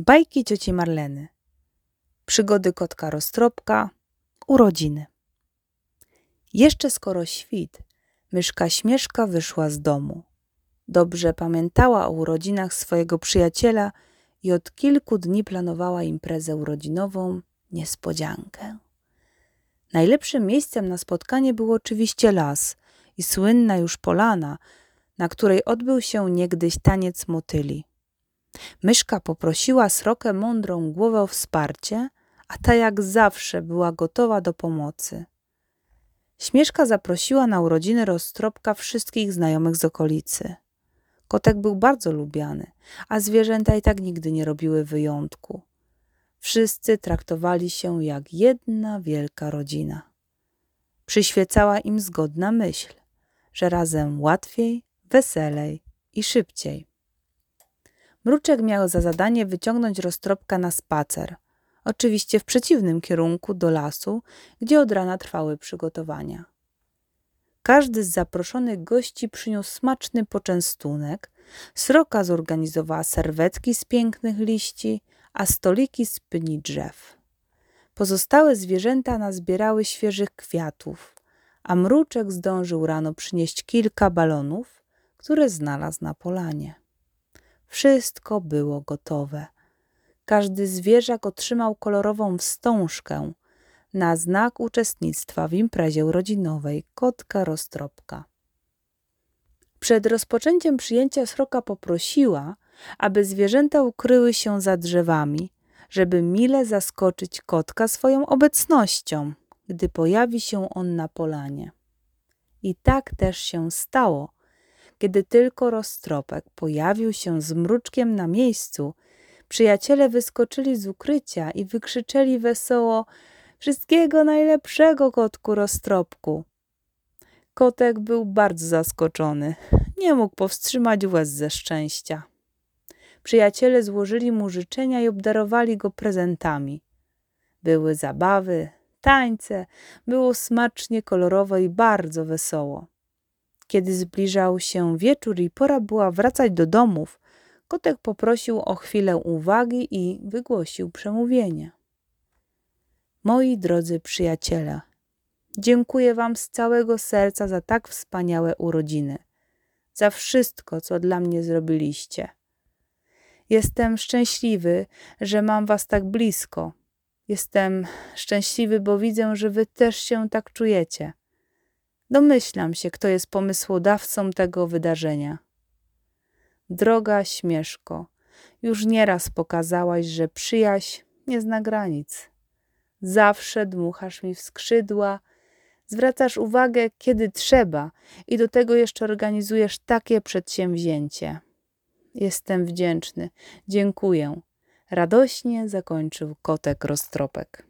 Bajki cioci Marleny. Przygody kotka roztropka. Urodziny. Jeszcze skoro świt, myszka śmieszka wyszła z domu. Dobrze pamiętała o urodzinach swojego przyjaciela i od kilku dni planowała imprezę urodzinową, niespodziankę. Najlepszym miejscem na spotkanie był oczywiście las i słynna już polana, na której odbył się niegdyś taniec motyli. Myszka poprosiła srokę mądrą głowę o wsparcie, a ta jak zawsze była gotowa do pomocy. Śmieszka zaprosiła na urodziny roztropka wszystkich znajomych z okolicy. Kotek był bardzo lubiany, a zwierzęta i tak nigdy nie robiły wyjątku. Wszyscy traktowali się jak jedna wielka rodzina. Przyświecała im zgodna myśl, że razem łatwiej, weselej i szybciej. Mruczek miał za zadanie wyciągnąć roztropka na spacer, oczywiście w przeciwnym kierunku do lasu, gdzie od rana trwały przygotowania. Każdy z zaproszonych gości przyniósł smaczny poczęstunek, sroka zorganizowała serwetki z pięknych liści, a stoliki z pni drzew. Pozostałe zwierzęta nazbierały świeżych kwiatów, a mruczek zdążył rano przynieść kilka balonów, które znalazł na polanie. Wszystko było gotowe. Każdy zwierzak otrzymał kolorową wstążkę na znak uczestnictwa w imprezie urodzinowej kotka roztropka. Przed rozpoczęciem przyjęcia sroka poprosiła, aby zwierzęta ukryły się za drzewami, żeby mile zaskoczyć kotka swoją obecnością, gdy pojawi się on na polanie. I tak też się stało – kiedy tylko roztropek pojawił się z mruczkiem na miejscu, przyjaciele wyskoczyli z ukrycia i wykrzyczeli wesoło Wszystkiego najlepszego, kotku roztropku. Kotek był bardzo zaskoczony. Nie mógł powstrzymać łez ze szczęścia. Przyjaciele złożyli mu życzenia i obdarowali go prezentami. Były zabawy, tańce, było smacznie, kolorowo i bardzo wesoło. Kiedy zbliżał się wieczór i pora była wracać do domów, kotek poprosił o chwilę uwagi i wygłosił przemówienie. Moi drodzy przyjaciele, dziękuję Wam z całego serca za tak wspaniałe urodziny, za wszystko, co dla mnie zrobiliście. Jestem szczęśliwy, że mam Was tak blisko. Jestem szczęśliwy, bo widzę, że Wy też się tak czujecie. Domyślam się, kto jest pomysłodawcą tego wydarzenia. Droga Śmieszko, już nieraz pokazałaś, że przyjaźń nie zna granic. Zawsze dmuchasz mi w skrzydła, zwracasz uwagę, kiedy trzeba i do tego jeszcze organizujesz takie przedsięwzięcie. Jestem wdzięczny. Dziękuję. Radośnie zakończył kotek roztropek.